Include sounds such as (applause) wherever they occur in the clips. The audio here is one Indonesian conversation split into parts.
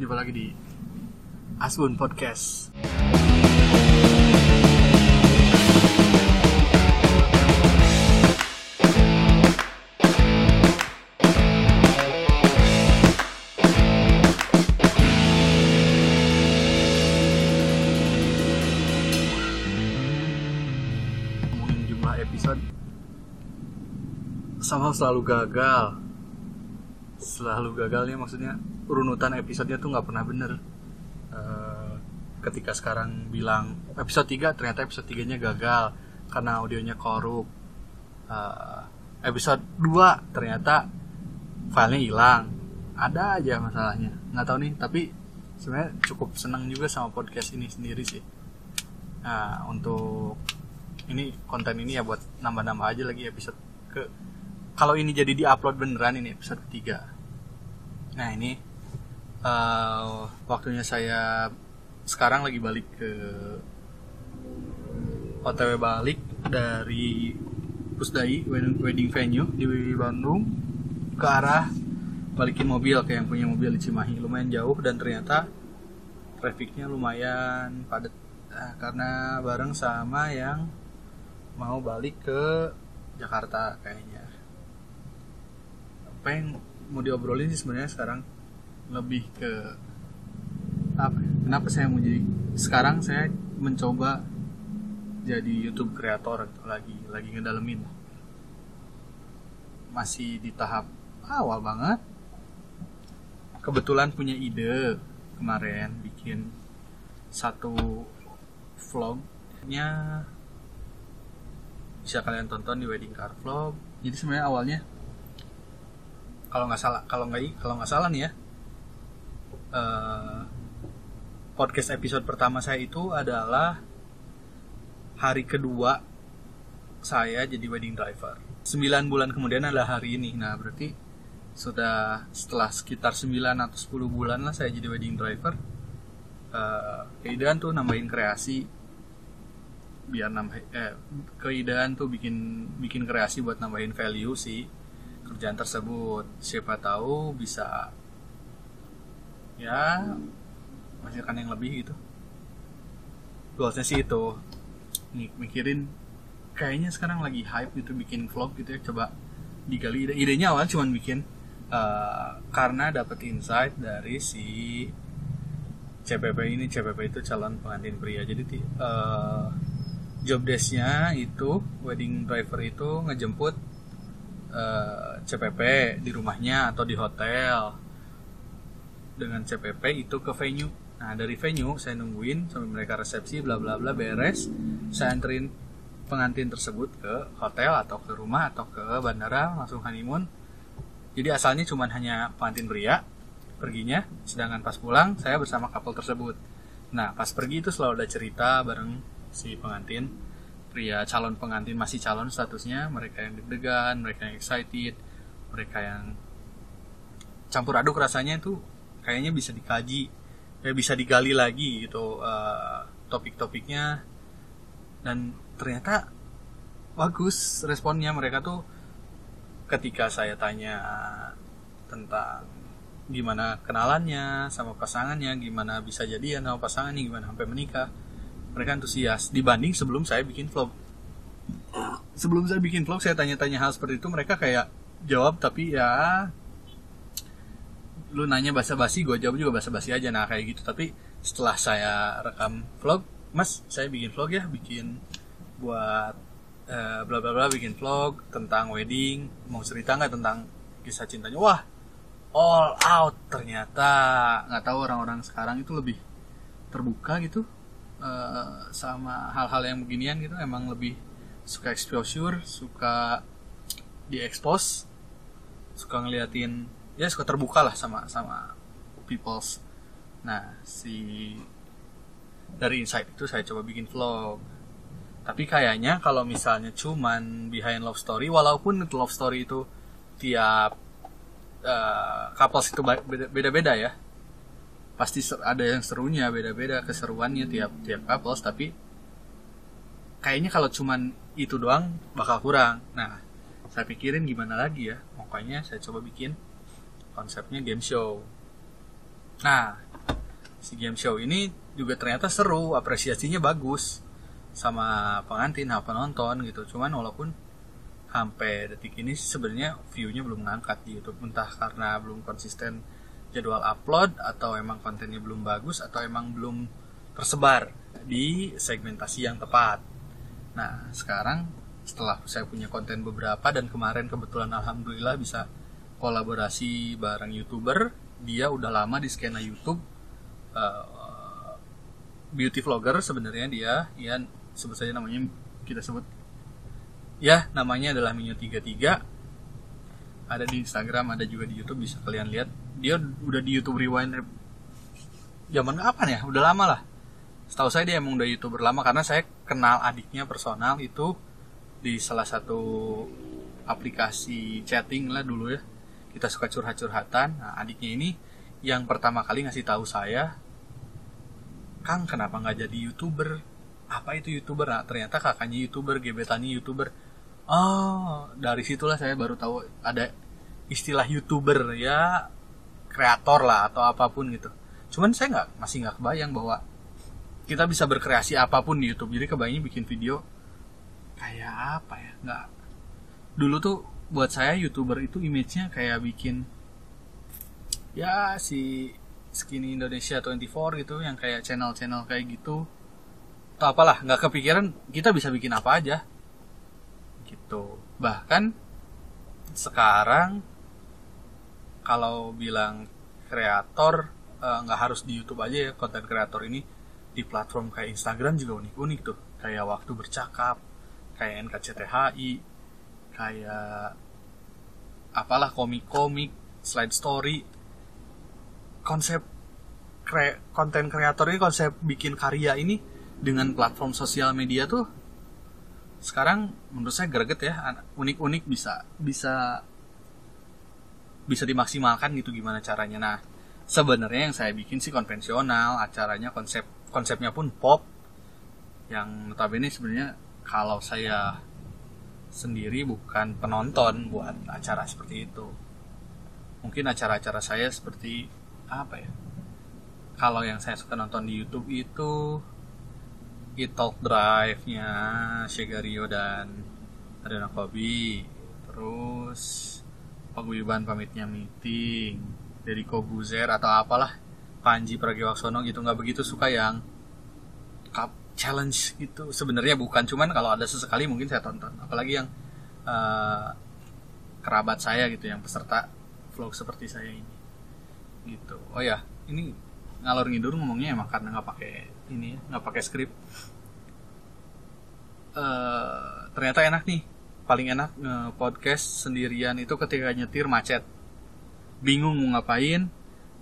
jumpa lagi di Asbun Podcast. Ngomongin jumlah episode sama selalu gagal selalu gagalnya maksudnya urunutan episodenya tuh nggak pernah bener. Eh, ketika sekarang bilang episode 3 ternyata episode 3 nya gagal karena audionya korup. Eh, episode 2 ternyata filenya hilang. Ada aja masalahnya. Nggak tahu nih tapi sebenarnya cukup senang juga sama podcast ini sendiri sih. Nah untuk ini konten ini ya buat nambah-nambah aja lagi episode ke kalau ini jadi diupload beneran ini episode ketiga nah ini eh, waktunya saya sekarang lagi balik ke OTW balik dari Pusdai wedding venue di Bandung. Ke arah balikin mobil ke yang punya mobil di Cimahi. Lumayan jauh dan ternyata trafficnya lumayan padat. Nah, karena bareng sama yang mau balik ke Jakarta kayaknya. Yang mau diobrolin sih sebenarnya sekarang lebih ke apa ya, kenapa saya mau jadi sekarang saya mencoba jadi YouTube kreator gitu, lagi lagi ngedalemin. Masih di tahap awal banget. Kebetulan punya ide kemarin bikin satu vlognya. Bisa kalian tonton di wedding car vlog. Jadi sebenarnya awalnya kalau nggak salah kalau nggak kalau nggak salah nih ya eh, podcast episode pertama saya itu adalah hari kedua saya jadi wedding driver. 9 bulan kemudian adalah hari ini. Nah berarti sudah setelah sekitar 9 atau 10 bulan lah saya jadi wedding driver eh keidean tuh nambahin kreasi. Biar nambah eh keidean tuh bikin bikin kreasi buat nambahin value sih kerjaan tersebut. Siapa tahu bisa ya menghasilkan yang lebih gitu. Goalsnya sih itu. Nih, mikirin kayaknya sekarang lagi hype gitu bikin vlog gitu ya. Coba digali. Ide idenya awal cuman bikin eh, karena dapet insight dari si CPP ini. CPP itu calon pengantin pria. Jadi eh, job desknya itu wedding driver itu ngejemput eh, CPP di rumahnya atau di hotel. Dengan CPP itu ke venue. Nah dari venue saya nungguin sampai mereka resepsi bla bla bla beres. Saya anterin pengantin tersebut ke hotel atau ke rumah atau ke bandara langsung honeymoon. Jadi asalnya cuma hanya pengantin pria perginya. Sedangkan pas pulang saya bersama couple tersebut. Nah pas pergi itu selalu ada cerita bareng si pengantin pria calon pengantin masih calon statusnya mereka yang deg-degan mereka yang excited mereka yang campur aduk rasanya itu kayaknya bisa dikaji ya bisa digali lagi gitu eh, topik-topiknya. Dan ternyata bagus responnya mereka tuh ketika saya tanya tentang gimana kenalannya sama pasangannya gimana bisa jadian sama pasangannya gimana sampai menikah mereka antusias. Dibanding sebelum saya bikin vlog. Sebelum saya bikin vlog saya tanya-tanya hal seperti itu mereka kayak jawab tapi ya lu nanya basa-basi gue jawab juga basa-basi aja. Nah kayak gitu. Tapi setelah saya rekam vlog mas saya bikin vlog ya bikin buat eh, bla bla bla bikin vlog tentang wedding. Mau cerita nggak tentang kisah cintanya? Wah all out. Ternyata nggak tahu orang-orang sekarang itu lebih terbuka gitu eh, sama hal-hal yang beginian gitu emang lebih suka exposure suka diekspos suka ngeliatin ya suka terbuka lah sama sama peoples. Nah si dari insight itu saya coba bikin vlog. Tapi kayaknya kalau misalnya cuman behind love story walaupun love story itu tiap eh, couples itu beda-beda ya pasti ada yang serunya beda-beda keseruannya tiap tiap couples tapi kayaknya kalau cuman itu doang bakal kurang. Nah saya pikirin gimana lagi ya. Makanya saya coba bikin konsepnya game show. Nah si game show ini juga ternyata seru apresiasinya bagus sama pengantin sama penonton gitu. Cuman walaupun sampai detik ini sebenarnya viewnya belum ngangkat di YouTube. Entah karena belum konsisten jadwal upload atau emang kontennya belum bagus atau emang belum tersebar di segmentasi yang tepat. Nah sekarang setelah saya punya konten beberapa dan kemarin kebetulan alhamdulillah bisa kolaborasi bareng youtuber dia udah lama di skena YouTube uh, beauty vlogger sebenarnya dia. Ya sebut saja namanya kita sebut ya namanya adalah Minyo 33 ada di Instagram ada juga di YouTube bisa kalian lihat dia udah di YouTube Rewind zaman kapan ya? Udah lama lah. Setahu saya dia emang udah youtuber lama karena saya kenal adiknya personal itu di salah satu aplikasi chatting lah dulu ya. Kita suka curhat-curhatan. Nah adiknya ini yang pertama kali ngasih tahu saya Kang kenapa nggak jadi youtuber? Apa itu youtuber? Nah ternyata kakaknya youtuber gebetannya youtuber. Oh dari situlah saya baru tahu ada istilah youtuber ya kreator lah atau apa pun gitu. Cuman saya nggak masih nggak kebayang bahwa kita bisa berkreasi apa pun di YouTube. Jadi kebayangnya bikin video kayak apa ya? Nggak. Dulu tuh buat saya youtuber itu image-nya kayak bikin ya si Skinny Indonesia 24 gitu yang kayak channel-channel kayak gitu. Atau apalah nggak kepikiran kita bisa bikin apa aja. Gitu. Bahkan sekarang kalau bilang kreator eh, nggak uh, harus di YouTube aja ya konten kreator ini. Di platform kayak Instagram juga unik-unik tuh. Kayak waktu bercakap kayak NKCTHI kayak apalah komik-komik slide story. Konsep kre konten kreator ini konsep bikin karya ini dengan platform sosial media tuh sekarang menurut saya greget ya unik-unik bisa bisa bisa dimaksimalkan gitu gimana caranya. Nah sebenarnya yang saya bikin sih konvensional acaranya konsep konsepnya pun pop. Yang notabene sebenarnya kalau saya sendiri bukan penonton buat acara seperti itu. Mungkin acara-acara saya seperti apa ya? Kalau yang saya suka nonton di YouTube itu It Talk Drive-nya Shegario dan Adana Kobi. Terus paguyuban pamitnya meeting dari Kobuzer atau apalah Panji Pragiwaksono gitu nggak begitu suka yang cup challenge gitu. Sebenarnya bukan cuman kalau ada sesekali mungkin saya tonton. Apalagi yang uh, kerabat saya gitu yang peserta vlog seperti saya ini. Gitu. Oh ya ini ngalor ngidur ngomongnya emang karena nggak pakai ini nggak pakai skrip. Uh, ternyata enak nih paling enak uh, podcast sendirian itu ketika nyetir macet. Bingung mau ngapain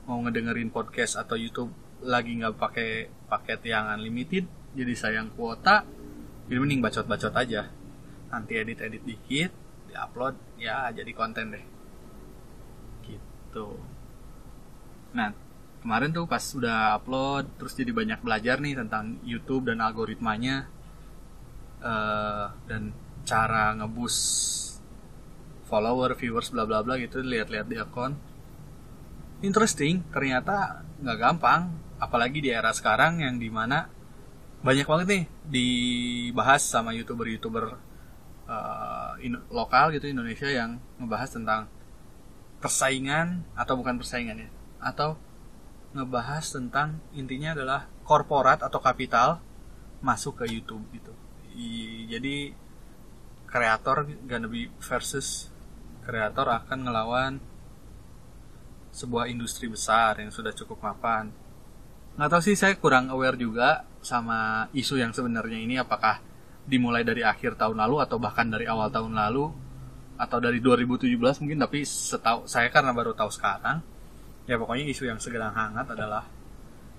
mau ngedengerin podcast atau YouTube lagi nggak pakai paket yang unlimited jadi sayang kuota jadi mending bacot-bacot aja. Nanti edit-edit dikit diupload ya jadi konten deh. Gitu. Nah kemarin tuh pas udah upload terus jadi banyak belajar nih tentang YouTube dan algoritmanya. Uh, dan cara ngebus follower viewers bla bla bla gitu lihat-lihat di akun interesting ternyata nggak gampang apalagi di era sekarang yang di mana banyak banget nih dibahas sama youtuber-youtuber uh, lokal gitu Indonesia yang ngebahas tentang persaingan atau bukan persaingan ya atau ngebahas tentang intinya adalah korporat atau kapital masuk ke YouTube gitu. I, jadi kreator gonna be versus kreator akan ngelawan sebuah industri besar yang sudah cukup mapan. Nggak tahu sih saya kurang aware juga sama isu yang sebenarnya ini apakah dimulai dari akhir tahun lalu atau bahkan dari awal tahun lalu atau dari 2017 mungkin tapi setahu saya karena baru tahu sekarang ya pokoknya isu yang segera hangat adalah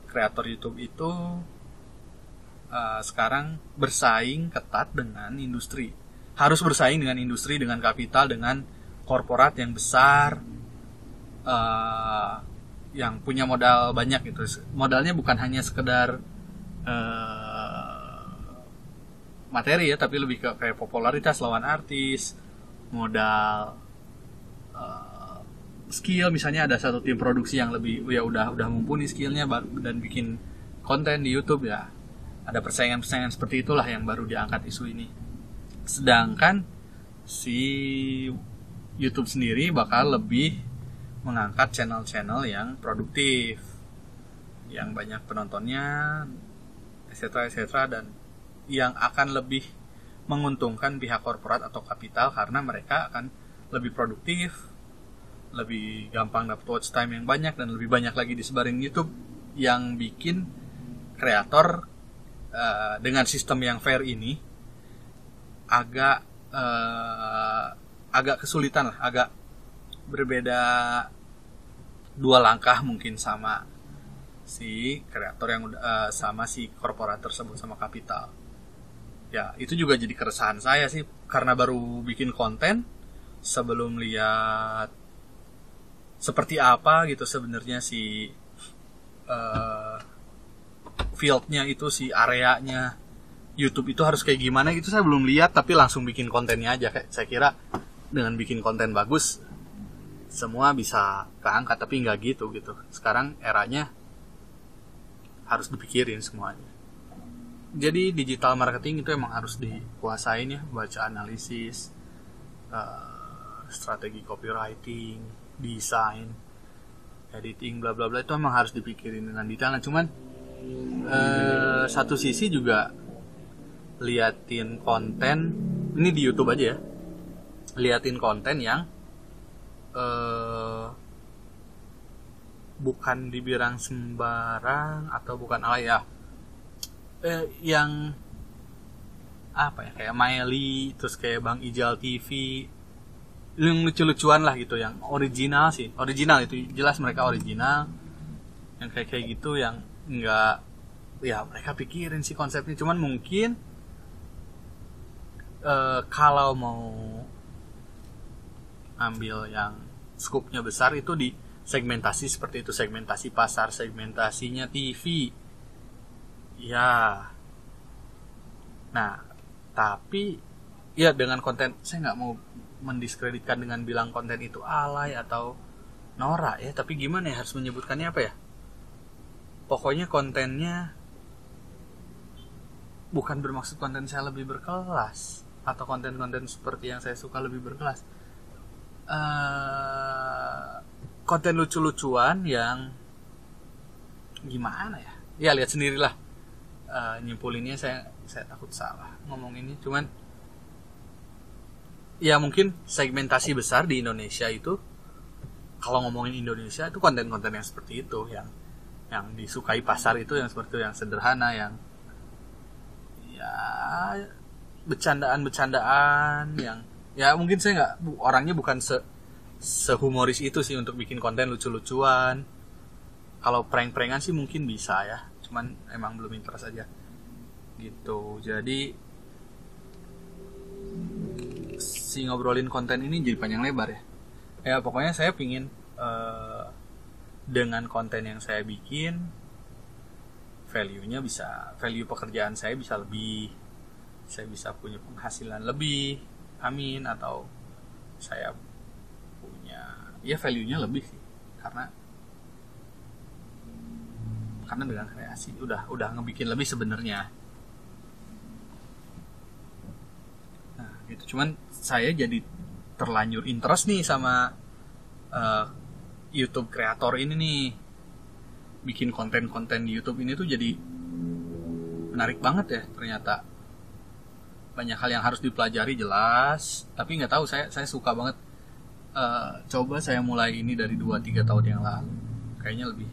kreator YouTube itu uh, sekarang bersaing ketat dengan industri harus bersaing dengan industri dengan kapital dengan korporat yang besar uh, yang punya modal banyak gitu. Modalnya bukan hanya sekedar uh, materi ya tapi lebih ke kayak popularitas lawan artis modal skill. Misalnya ada satu tim produksi yang lebih ya udah udah mumpuni skillnya dan bikin konten di YouTube ya. Ada persaingan-persaingan seperti itulah yang baru diangkat isu ini sedangkan si YouTube sendiri bakal lebih mengangkat channel-channel yang produktif yang banyak penontonnya etc etc dan yang akan lebih menguntungkan pihak korporat atau kapital karena mereka akan lebih produktif lebih gampang dapat watch time yang banyak dan lebih banyak lagi disebarin YouTube yang bikin kreator eh, dengan sistem yang fair ini agak eh, agak kesulitan lah agak berbeda dua langkah mungkin sama si kreator yang eh, sama si korporat tersebut sama kapital ya itu juga jadi keresahan saya sih karena baru bikin konten sebelum lihat seperti apa gitu sebenarnya si eh, fieldnya itu si areanya YouTube itu harus kayak gimana itu saya belum lihat tapi langsung bikin kontennya aja. Kayak saya kira dengan bikin konten bagus semua bisa keangkat tapi nggak gitu gitu. Sekarang eranya harus dipikirin semuanya. Jadi digital marketing itu emang harus dikuasain ya baca analisis eh, strategi copywriting desain editing bla bla bla itu emang harus dipikirin dengan detail. Nah cuman eh, satu sisi juga liatin konten ini di YouTube aja ya. Liatin konten yang eh bukan dibilang sembarang atau bukan alay ya. Eh, yang apa ya kayak Miley terus kayak Bang Ijal TV yang lucu-lucuan lah gitu yang original sih. Original itu jelas mereka original. Yang kayak kayak gitu yang nggak ya mereka pikirin sih konsepnya. Cuman mungkin eh, kalau mau ambil yang skupnya besar itu di segmentasi seperti itu segmentasi pasar segmentasinya TV ya. Nah tapi ya dengan konten saya nggak mau mendiskreditkan dengan bilang konten itu alay atau norak ya tapi gimana ya harus menyebutkannya apa ya? Pokoknya kontennya bukan bermaksud konten saya lebih berkelas atau konten-konten seperti yang saya suka lebih berkelas. Eh konten lucu-lucuan yang gimana ya? Ya lihat sendirilah. Eh, nyimpulinnya saya saya takut salah ngomong ini cuman ya mungkin segmentasi besar di Indonesia itu kalau ngomongin Indonesia itu konten-konten yang seperti itu yang yang disukai pasar itu yang seperti itu yang sederhana yang ya bercandaan-bercandaan yang ya mungkin saya nggak orangnya bukan se sehumoris itu sih untuk bikin konten lucu-lucuan. Kalau prank-prankan sih mungkin bisa ya cuman emang belum interest aja. Gitu jadi si ngobrolin konten ini jadi panjang lebar ya. Ya pokoknya saya pingin eh, dengan konten yang saya bikin value-nya bisa value pekerjaan saya bisa lebih saya bisa punya penghasilan lebih amin atau saya punya ya value-nya lebih sih. Karena karena dengan kreasi udah udah ngebikin lebih sebenarnya. Nah gitu. Cuman saya jadi terlanjur interest nih sama eh, YouTube kreator ini nih. Bikin konten-konten di YouTube ini tuh jadi menarik banget ya ternyata banyak hal yang harus dipelajari jelas. Tapi nggak tahu saya saya suka banget Eh, coba saya mulai ini dari 2-3 tahun yang lalu. Kayaknya lebih.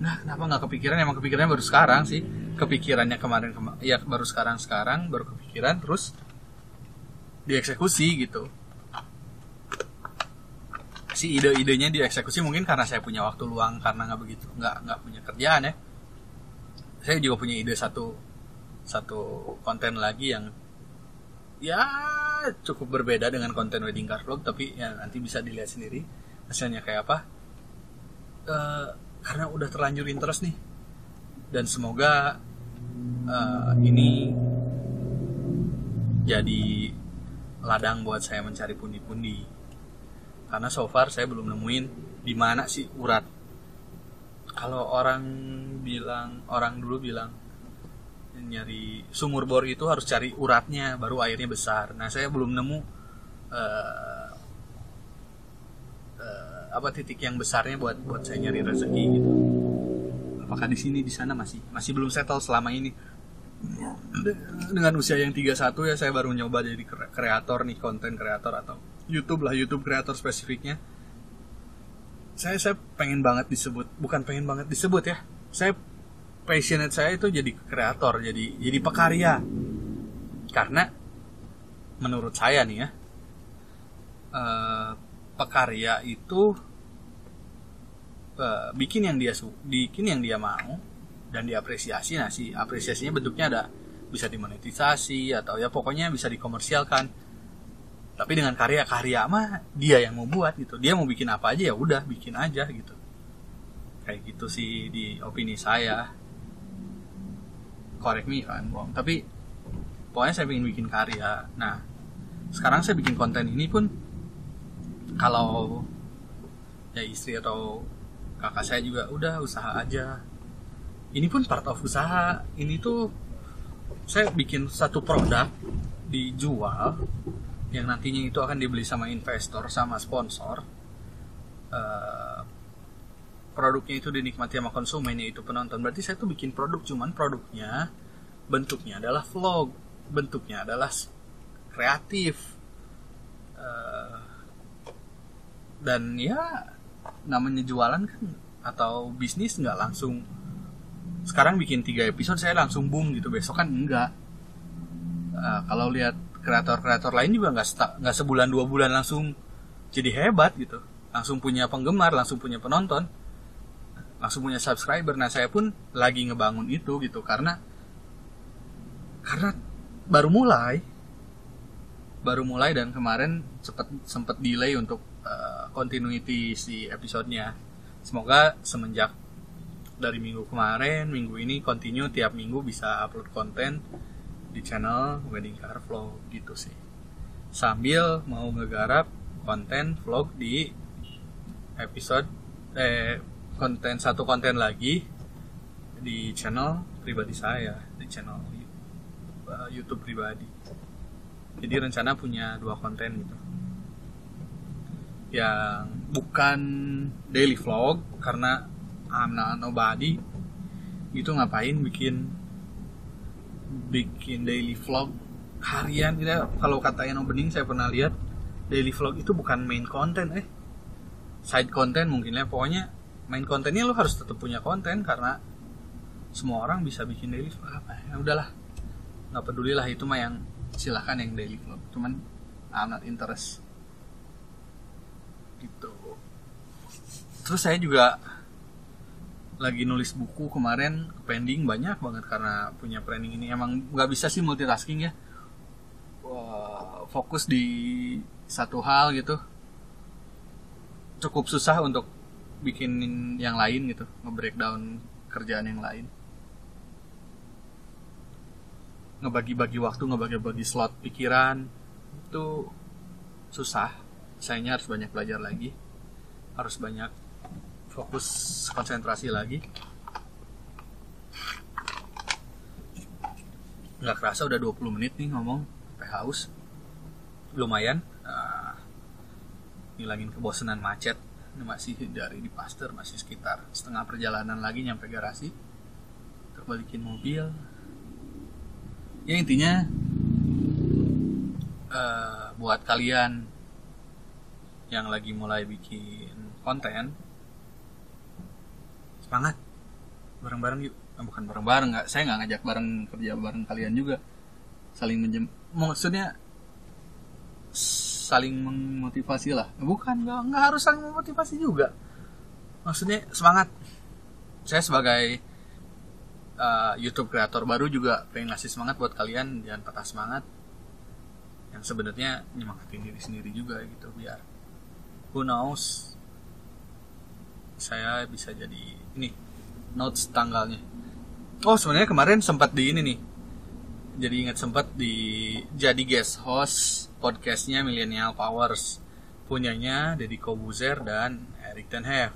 Nah kenapa nggak kepikiran? Emang kepikirannya baru sekarang sih. Kepikirannya kemarin kema ya baru sekarang sekarang baru kepikiran terus dieksekusi gitu. Si ide-idenya dieksekusi mungkin karena saya punya waktu luang karena nggak begitu nggak nggak punya kerjaan ya. Saya juga punya ide satu satu konten lagi yang ya cukup berbeda dengan konten wedding card vlog tapi ya nanti bisa dilihat sendiri. Hasilnya kayak apa? Eh, karena udah terlanjur interest nih. Dan semoga eh, ini jadi ladang buat saya mencari pundi-pundi. Karena so far saya belum nemuin di mana sih urat. Kalau orang bilang orang dulu bilang nyari sumur bor itu harus cari uratnya baru airnya besar. Nah saya belum nemu uh, uh, apa titik yang besarnya buat buat saya nyari rezeki gitu. Apakah di sini di sana masih masih belum settle selama ini? Dengan usia yang 31 ya saya baru nyoba jadi kreator nih konten kreator atau YouTube lah YouTube kreator spesifiknya. Saya saya pengen banget disebut bukan pengen banget disebut ya. Saya passionate saya itu jadi kreator jadi jadi pekarya. Karena menurut saya nih ya uh, pekarya itu uh, bikin yang dia su bikin yang dia mau dan diapresiasi. Nah si apresiasinya bentuknya ada bisa dimonetisasi atau ya pokoknya bisa dikomersialkan. Tapi dengan karya-karya mah dia yang mau buat gitu. Dia mau bikin apa aja ya udah bikin aja gitu. Kayak gitu sih di opini saya correct me kan wrong. Tapi pokoknya saya ingin bikin karya. Nah sekarang saya bikin konten ini pun kalau ya istri atau kakak saya juga udah usaha aja. Ini pun part of usaha. Ini tuh saya bikin satu produk dijual yang nantinya itu akan dibeli sama investor sama sponsor. Uh, produknya itu dinikmati sama konsumen yaitu penonton. Berarti saya tuh bikin produk cuman produknya bentuknya adalah vlog bentuknya adalah kreatif uh, dan ya namanya jualan kan atau bisnis nggak langsung sekarang bikin tiga episode saya langsung boom gitu. Besok kan enggak. Uh, kalau lihat kreator-kreator lain juga nggak nggak sebulan dua bulan langsung jadi hebat gitu. Langsung punya penggemar langsung punya penonton langsung punya subscriber. Nah saya pun lagi ngebangun itu gitu karena karena baru mulai. Baru mulai dan kemarin sempet sempet delay untuk uh, continuity si episodenya. Semoga semenjak dari minggu kemarin minggu ini continue tiap minggu bisa upload konten di channel Wedding Car Vlog gitu sih. Sambil mau ngegarap konten vlog di episode eh konten satu konten lagi di channel pribadi saya di channel uh, YouTube pribadi. Jadi rencana punya dua konten gitu. Yang bukan daily vlog karena I'm not nobody itu ngapain bikin bikin daily vlog harian gitu kalau kata yang bening saya pernah lihat daily vlog itu bukan main content eh. Side content mungkin ya pokoknya main kontennya lo harus tetap punya konten karena semua orang bisa bikin daily vlog. Apa ya udahlah. Nggak peduli lah itu mah yang silahkan yang daily vlog. Cuman I'm interest. Gitu. Terus saya juga lagi nulis buku kemarin pending banyak banget karena punya planning ini. Emang nggak bisa sih multitasking ya. Fokus di satu hal gitu. Cukup susah untuk bikin yang lain gitu nge-breakdown kerjaan yang lain. Ngebagi-bagi waktu ngebagi-bagi slot pikiran itu susah. Sayangnya harus banyak belajar lagi. Harus banyak fokus konsentrasi lagi. Nggak kerasa udah 20 menit nih ngomong sampai haus. Lumayan. Uh, ngilangin kebosanan macet ini masih dari di Pasteur masih sekitar setengah perjalanan lagi nyampe garasi. Untuk balikin mobil. Ya intinya uh, buat kalian yang lagi mulai bikin konten semangat. Bareng-bareng yuk. Nah, bukan bareng-bareng nggak saya nggak ngajak bareng kerja bareng kalian juga. Saling menjem maksudnya saling memotivasi lah. Bukan nggak nggak harus saling memotivasi juga. Maksudnya semangat. Saya sebagai uh, YouTube kreator baru juga pengen ngasih semangat buat kalian. Jangan patah semangat. Yang sebenarnya nyemangatin diri sendiri juga gitu biar who knows saya bisa jadi ini notes tanggalnya. Oh sebenarnya kemarin sempat di ini nih. Jadi ingat sempat di jadi guest host podcastnya Millennial Powers. Punyanya Deddy Kobuzer dan Erik Ten Hag.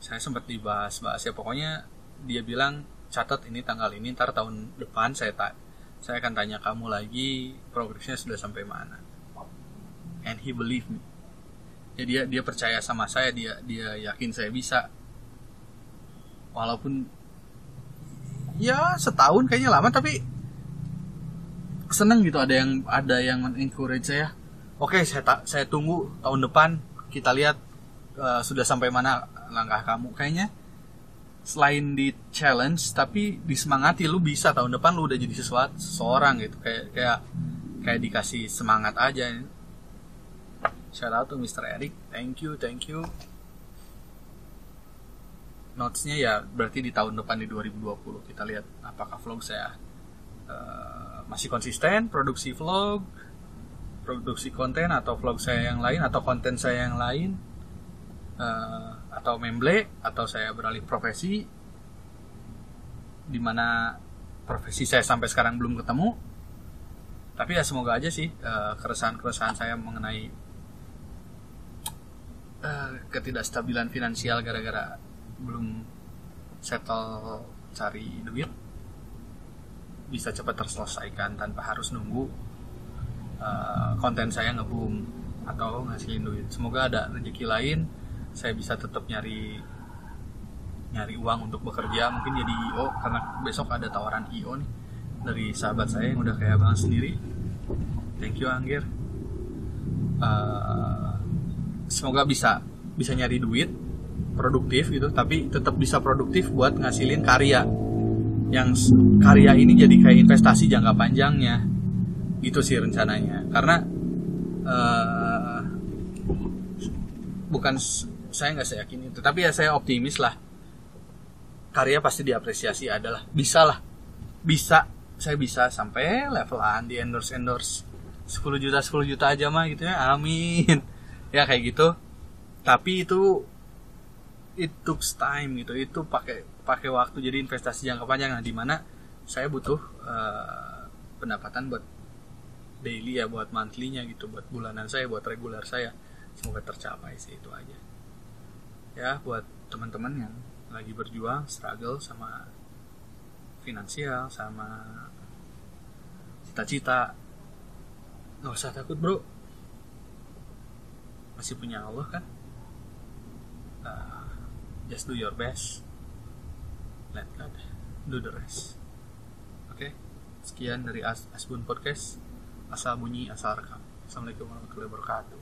Saya sempat dibahas-bahas ya. Pokoknya dia bilang catat ini tanggal ini ntar tahun depan saya tak saya akan tanya kamu lagi progresnya sudah sampai mana? And he believe me. Ya dia dia percaya sama saya dia dia yakin saya bisa. Walaupun ya setahun kayaknya lama tapi seneng gitu ada yang ada yang encourage saya. Oke saya tak saya tunggu tahun depan kita lihat uh, sudah sampai mana langkah kamu. Kayaknya selain di challenge tapi disemangati lu bisa tahun depan lu udah jadi sesuatu seseorang gitu. Kayak kayak kayak dikasih semangat aja. Shout out to Mr. Eric. Thank you thank you. Notesnya ya berarti di tahun depan di 2020 kita lihat apakah vlog saya uh, masih konsisten produksi vlog produksi konten atau vlog saya yang lain atau konten saya yang lain uh, atau memble atau saya beralih profesi di mana profesi saya sampai sekarang belum ketemu. Tapi ya semoga aja sih uh, keresahan-keresahan saya mengenai uh, ketidakstabilan finansial gara-gara belum settle cari duit bisa cepat terselesaikan tanpa harus nunggu uh, konten saya ngebum atau ngasilin duit. Semoga ada rezeki lain saya bisa tetap nyari nyari uang untuk bekerja. Mungkin jadi IO karena besok ada tawaran IO nih dari sahabat saya yang udah kayak bang sendiri. Thank you Anggir. Uh, semoga bisa bisa nyari duit produktif gitu tapi tetap bisa produktif buat ngasilin karya yang karya ini jadi kayak investasi jangka panjangnya. Itu sih rencananya. Karena uh, bukan saya nggak saya yakin itu. Tapi ya saya optimis lah. Karya pasti diapresiasi adalah bisa lah. Bisa saya bisa sampai levelan di endorse endorse. 10 juta 10 juta aja mah gitu ya amin. (laughs) Ya kayak gitu. Tapi itu it took time gitu. Itu pakai pakai waktu jadi investasi jangka panjang. Nah di mana saya butuh uh, pendapatan buat daily ya buat monthly-nya gitu buat bulanan saya buat regular saya. Semoga tercapai sih itu aja. Ya buat teman-teman yang lagi berjuang struggle sama finansial sama cita-cita nggak usah takut bro. Masih punya Allah kan? Uh, just do your best. Let God do the rest. Oke okay? sekian dari As Asbun Podcast. Asal bunyi asal rekam. Assalamualaikum warahmatullahi wabarakatuh